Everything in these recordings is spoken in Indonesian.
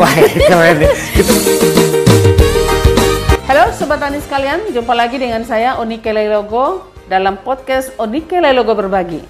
Wah, keren nih. Itu Halo Sobat Tani sekalian, jumpa lagi dengan saya Onike Lelogo dalam podcast Onike Lelogo Berbagi.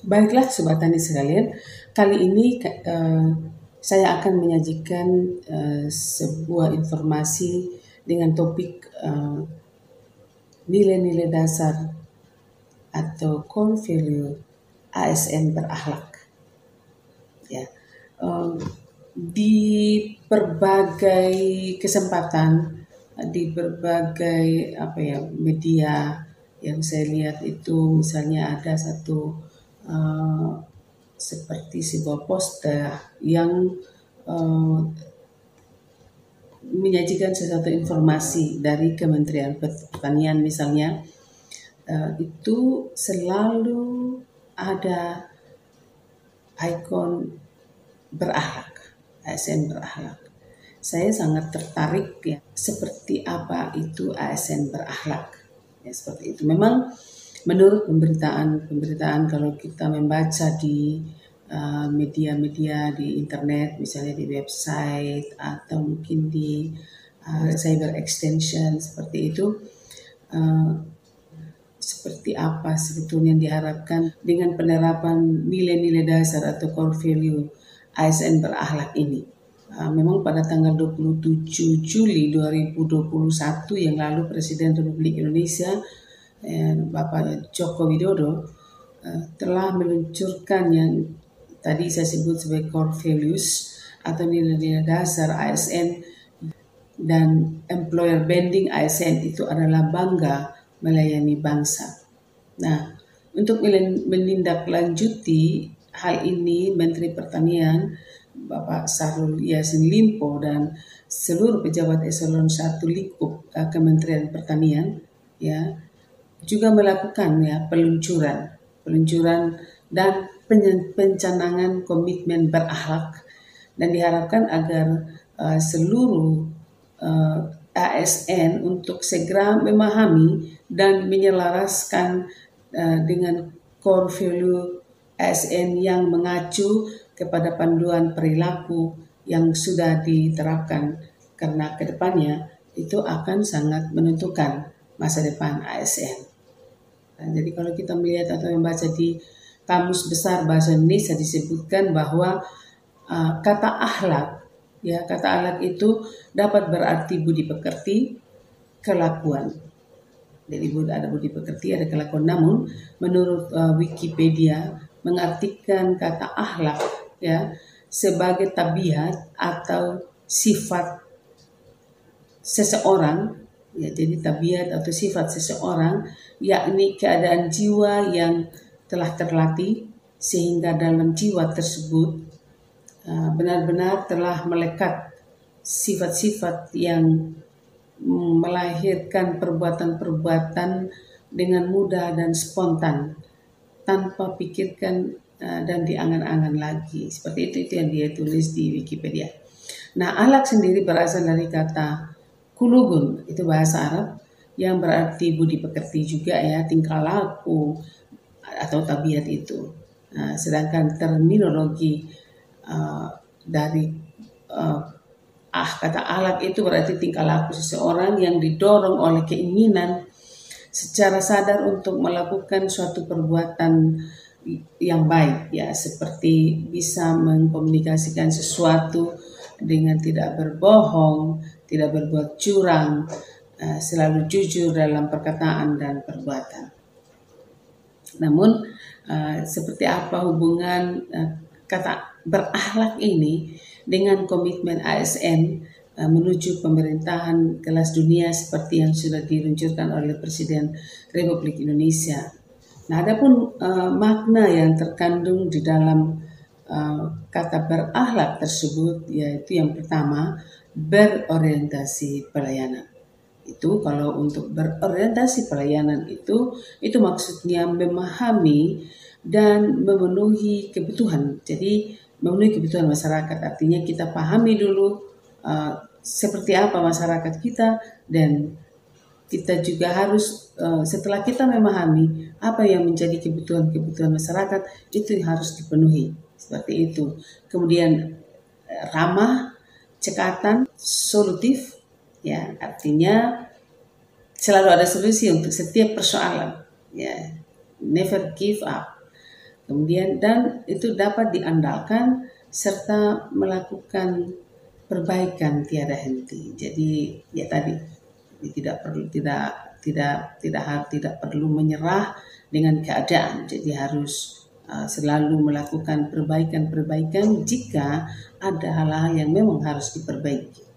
Baiklah Sobat Tani sekalian, kali ini eh, saya akan menyajikan eh, sebuah informasi dengan topik eh, nilai-nilai dasar atau core value ASN berakhlak. Ya, em, di berbagai kesempatan, di berbagai apa ya media yang saya lihat itu misalnya ada satu eh, seperti sebuah poster yang eh, menyajikan sesuatu informasi dari Kementerian Pertanian misalnya eh, itu selalu ada ikon berakhlak, ASN berakhlak. Saya sangat tertarik ya seperti apa itu ASN berakhlak. Ya seperti itu. Memang menurut pemberitaan pemberitaan kalau kita membaca di media-media di internet misalnya di website atau mungkin di uh, cyber extension seperti itu uh, seperti apa sebetulnya yang diharapkan dengan penerapan nilai-nilai dasar atau core value ASN berakhlak ini. Uh, memang pada tanggal 27 Juli 2021 yang lalu Presiden Republik Indonesia eh, Bapak Joko Widodo eh, telah meluncurkan yang tadi saya sebut sebagai core values atau nilai-nilai dasar ASN dan employer branding ASN itu adalah bangga melayani bangsa. Nah, untuk menindaklanjuti hal ini Menteri Pertanian Bapak Sarul Yasin Limpo dan seluruh pejabat eselon 1 Likup eh, Kementerian Pertanian ya juga melakukan ya peluncuran peluncuran dan pencanangan komitmen berakhlak dan diharapkan agar uh, seluruh uh, ASN untuk segera memahami dan menyelaraskan uh, dengan core value ASN yang mengacu kepada panduan perilaku yang sudah diterapkan karena ke depannya itu akan sangat menentukan masa depan ASN. Nah, jadi kalau kita melihat atau membaca di kamus besar bahasa Indonesia disebutkan bahwa uh, kata akhlak ya kata akhlak itu dapat berarti budi pekerti, kelakuan. Jadi ada budi pekerti, ada kelakuan. Namun menurut uh, Wikipedia mengartikan kata akhlak ya sebagai tabiat atau sifat seseorang ya jadi tabiat atau sifat seseorang yakni keadaan jiwa yang telah terlatih sehingga dalam jiwa tersebut uh, benar-benar telah melekat sifat-sifat yang melahirkan perbuatan-perbuatan dengan mudah dan spontan tanpa pikirkan uh, dan diangan-angan lagi seperti itu itu yang dia tulis di Wikipedia. Nah, alak sendiri berasal dari kata kulugun itu bahasa Arab yang berarti budi pekerti juga ya tingkah laku atau tabiat itu. Nah, sedangkan terminologi uh, dari uh, ah kata alat itu berarti tingkah laku seseorang yang didorong oleh keinginan secara sadar untuk melakukan suatu perbuatan yang baik ya seperti bisa mengkomunikasikan sesuatu dengan tidak berbohong, tidak berbuat curang, Eh, selalu jujur dalam perkataan dan perbuatan. Namun uh, seperti apa hubungan uh, kata berakhlak ini dengan komitmen ASN uh, menuju pemerintahan kelas dunia seperti yang sudah diluncurkan oleh Presiden Republik Indonesia. Nah, adapun uh, makna yang terkandung di dalam uh, kata berakhlak tersebut yaitu yang pertama berorientasi pelayanan itu kalau untuk berorientasi pelayanan itu itu maksudnya memahami dan memenuhi kebutuhan. Jadi memenuhi kebutuhan masyarakat artinya kita pahami dulu uh, seperti apa masyarakat kita dan kita juga harus uh, setelah kita memahami apa yang menjadi kebutuhan-kebutuhan masyarakat itu harus dipenuhi seperti itu. Kemudian ramah, cekatan, solutif, ya artinya selalu ada solusi untuk setiap persoalan, ya never give up. Kemudian dan itu dapat diandalkan serta melakukan perbaikan tiada henti. Jadi ya tadi tidak perlu tidak tidak tidak tidak perlu menyerah dengan keadaan. Jadi harus uh, selalu melakukan perbaikan-perbaikan jika ada hal-hal yang memang harus diperbaiki.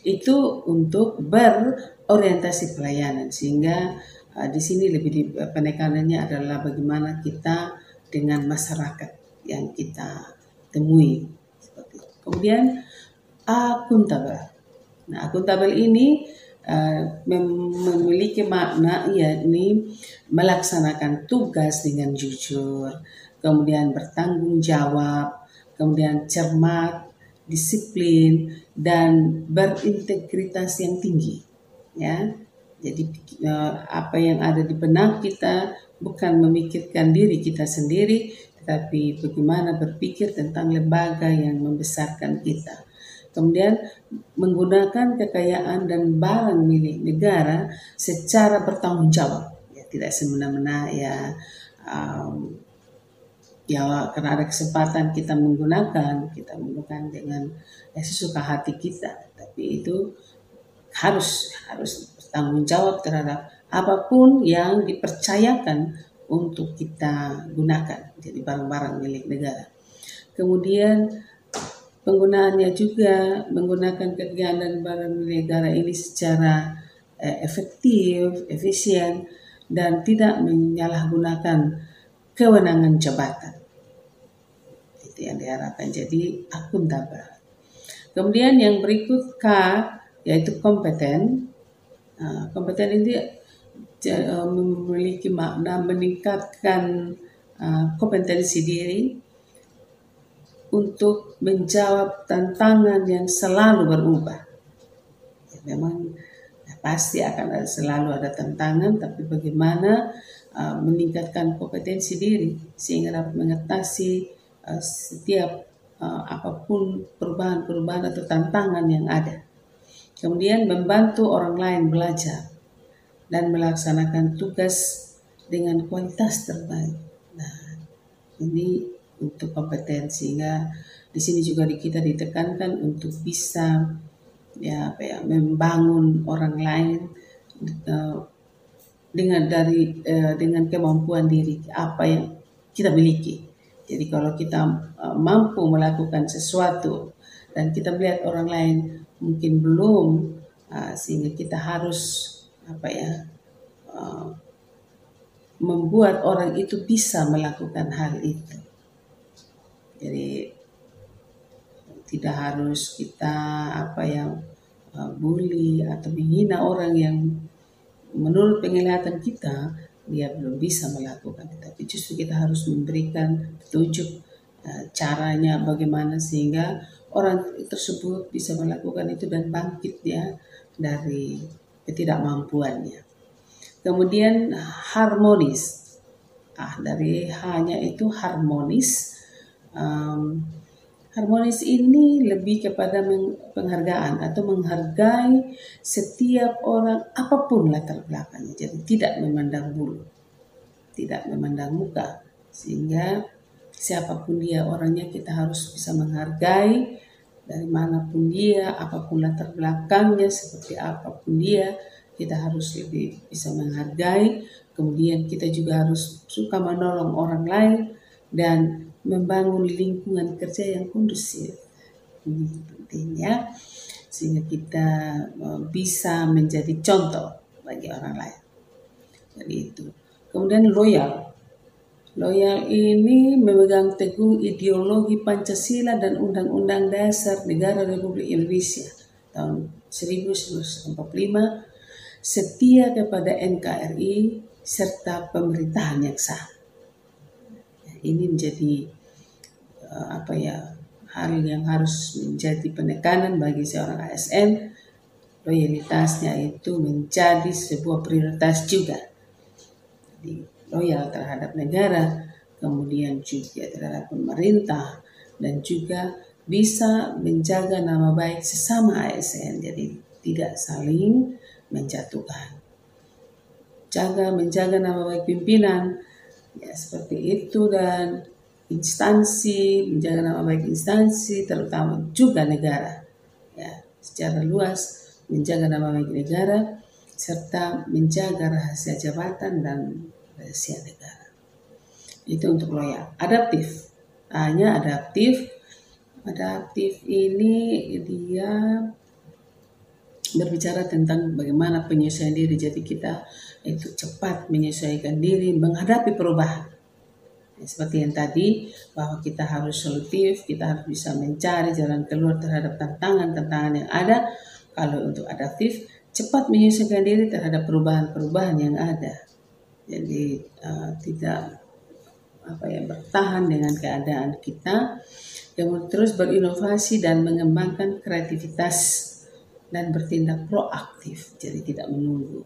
Itu untuk berorientasi pelayanan sehingga uh, di sini lebih di, penekanannya adalah bagaimana kita dengan masyarakat yang kita temui. Kemudian akuntabel. Nah, akuntabel ini uh, memiliki makna yakni melaksanakan tugas dengan jujur, kemudian bertanggung jawab, kemudian cermat, disiplin dan berintegritas yang tinggi. Ya. Jadi uh, apa yang ada di benak kita bukan memikirkan diri kita sendiri, tetapi bagaimana berpikir tentang lembaga yang membesarkan kita kemudian menggunakan kekayaan dan barang milik negara secara bertanggung jawab ya, tidak semena-mena ya um, ya karena ada kesempatan kita menggunakan kita menggunakan dengan ya, sesuka hati kita. Tapi itu harus harus bertanggung jawab terhadap apa pun yang dipercayakan untuk kita gunakan. Jadi barang-barang milik negara. Kemudian penggunaannya juga menggunakan kegiatan barang negara ini secara eh, efektif, efisien, dan tidak menyalahgunakan kewenangan jabatan. Itu yang diharapkan. Jadi akuntabel. Kemudian yang berikut K yaitu kompeten. Nah, kompeten ini eh, memiliki makna meningkatkan uh, kompetensi diri untuk menjawab tantangan yang selalu berubah. Ya, memang ya, pasti akan ada, selalu ada tantangan, tapi bagaimana uh, meningkatkan kompetensi diri sehingga dapat mengatasi uh, setiap uh, apa pun perubahan-perubahan atau tantangan yang ada. Kemudian membantu orang lain belajar dan melaksanakan tugas dengan kualitas terbaik. Nah, ini untuk kompetensi sehingga di sini juga kita ditekankan untuk bisa ya apa ya membangun orang lain uh, dengan dari dengan kemampuan diri apa yang kita miliki. Jadi kalau kita uh, mampu melakukan sesuatu dan kita melihat orang lain mungkin belum uh, sehingga kita harus apa ya uh, membuat orang itu bisa melakukan hal itu. Jadi tidak harus kita apa yang bully atau menghina orang yang menurut penglihatan kita dia belum bisa melakukan tapi justru kita harus memberikan petunjuk uh, caranya bagaimana sehingga orang tersebut bisa melakukan itu dan bangkit ya dari ketidakmampuannya. Kemudian harmonis. Ah, dari hanya itu harmonis um, harmonis ini lebih kepada penghargaan atau menghargai setiap orang apa pun latar belakangnya. Jadi tidak memandang bulu, tidak memandang muka, sehingga siapa pun dia orangnya kita harus bisa menghargai dari mana pun dia, apa pun latar belakangnya, seperti apa pun dia, kita harus lebih bisa menghargai. Kemudian kita juga harus suka menolong orang lain dan membangun lingkungan kerja yang kondusif. Ini pentingnya sehingga kita e, bisa menjadi contoh bagi orang lain. Jadi itu. Kemudian loyal. Loyal ini memegang teguh ideologi Pancasila dan Undang-Undang Dasar Negara Republik Indonesia tahun 1945 setia kepada NKRI serta pemerintahan yang sah ini menjadi uh, apa ya hal yang harus menjadi penekanan bagi seorang ASN loyalitasnya itu menjadi sebuah prioritas juga. Jadi loyal terhadap negara, kemudian juga terhadap pemerintah, dan juga bisa menjaga nama baik sesama ASN. Jadi tidak saling menjatuhkan. Jaga menjaga nama baik pimpinan, ya seperti itu dan instansi menjaga nama baik instansi terutama juga negara ya secara luas menjaga nama baik negara, serta menjaga rahasia jabatan dan rahasia negara. Itu untuk loyal. Adaptif, hanya adaptif. Adaptif ini dia berbicara tentang bagaimana penyesuaian diri. Jadi kita itu cepat menyesuaikan diri menghadapi perubahan. Ya, seperti yang tadi bahwa kita harus solutif, kita harus bisa mencari jalan keluar terhadap tantangan-tantangan yang ada kalau untuk adaptif, cepat menyesuaikan diri terhadap perubahan-perubahan yang ada. Jadi uh, tidak apa ya bertahan dengan keadaan kita, yang terus berinovasi dan mengembangkan kreativitas dan bertindak proaktif. Jadi tidak menunggu.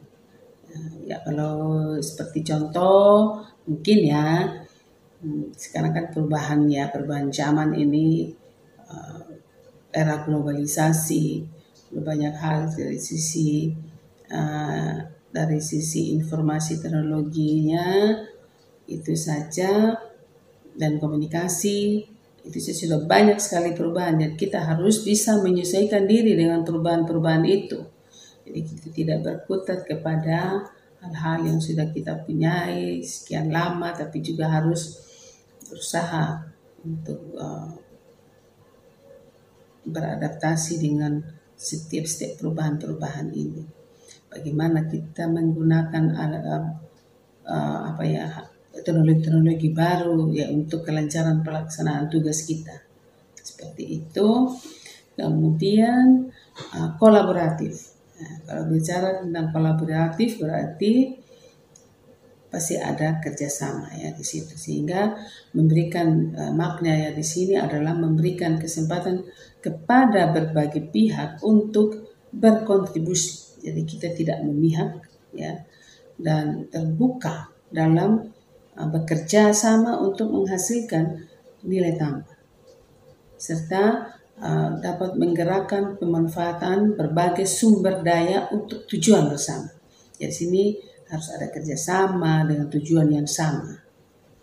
Uh, ya kalau seperti contoh mungkin ya hmm, sekarang kan perubahan ya perubahan zaman ini uh, era globalisasi banyak hal dari sisi uh, dari sisi informasi teknologinya itu saja dan komunikasi itu sudah banyak sekali perubahan dan kita harus bisa menyesuaikan diri dengan perubahan-perubahan itu. Jadi kita tidak berkutat kepada hal-hal yang sudah kita punyai sekian lama tapi juga harus berusaha untuk uh, beradaptasi dengan setiap setiap perubahan-perubahan ini. Bagaimana kita menggunakan uh, uh, apa ya teknologi-teknologi baru ya untuk kelancaran pelaksanaan tugas kita. Seperti itu. Kemudian uh, kolaboratif. Nah, kalau bicara tentang kolaboratif berarti pasti ada kerjasama ya di situ sehingga memberikan uh, makna ya di sini adalah memberikan kesempatan kepada berbagai pihak untuk berkontribusi. Jadi kita tidak memihak ya dan terbuka dalam bekerja sama untuk menghasilkan nilai tambah serta uh, dapat menggerakkan pemanfaatan berbagai sumber daya untuk tujuan bersama. Jadi sini harus ada kerjasama dengan tujuan yang sama.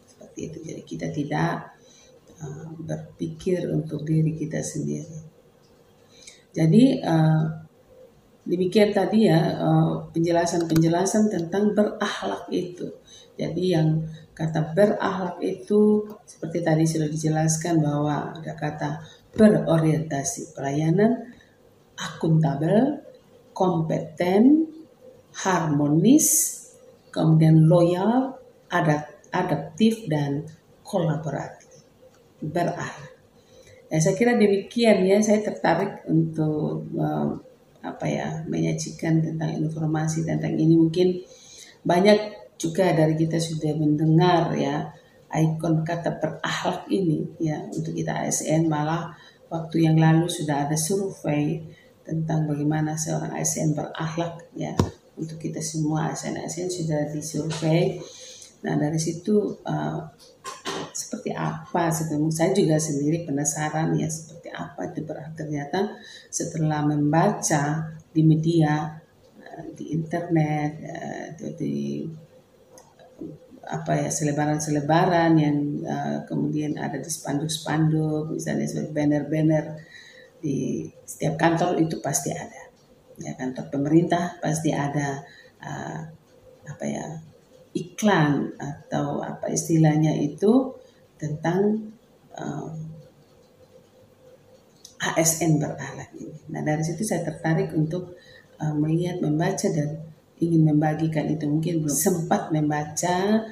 Seperti itu. Jadi kita tidak Eh, berpikir untuk diri kita sendiri. Jadi demikian tadi ya uh, penjelasan-penjelasan tentang berakhlak itu. Jadi yang kata berakhlak itu seperti tadi sudah dijelaskan bahwa ada kata berorientasi pelayanan, akuntabel, kompeten, harmonis, kemudian loyal, adaptif dan kolaboratif berakhir. Ya, saya kira demikian ya, saya tertarik untuk uh, apa ya menyajikan tentang informasi tentang ini. Mungkin banyak juga dari kita sudah mendengar ya ikon kata berakhlak ini ya untuk kita ASN malah waktu yang lalu sudah ada survei tentang bagaimana seorang ASN berakhlak ya untuk kita semua ASN ASN sudah disurvei. Nah dari situ uh, seperti apa sebelum saya juga sendiri penasaran ya seperti apa itu ternyata setelah membaca di media eh, di internet eh, di apa ya selebaran-selebaran yang uh, kemudian ada di spanduk-spanduk misalnya seperti banner-banner di setiap kantor itu pasti ada. Ya kantor pemerintah pasti ada apa ya iklan atau apa istilahnya itu tentang um, ASN beralat ini. Nah dari situ saya tertarik untuk uh, melihat, membaca dan ingin membagikan itu. Mungkin belum sempat membaca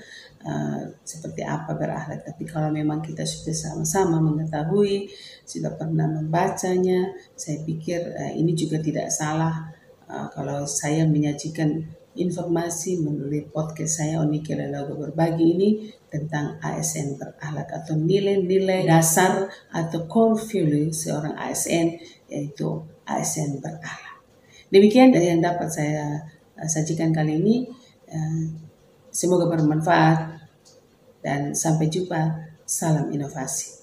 uh, seperti apa berakhlak. Tapi kalau memang kita sudah sama-sama mengetahui, sudah pernah membacanya, saya pikir uh, ini juga tidak salah uh, kalau saya menyajikan informasi melalui podcast saya Onike Lelago berbagi ini tentang ASN berakhlak atau nilai-nilai dasar atau core value seorang ASN yaitu ASN berakhlak. Demikian yang dapat saya uh, sajikan kali ini. Uh, semoga bermanfaat dan sampai jumpa. Salam inovasi.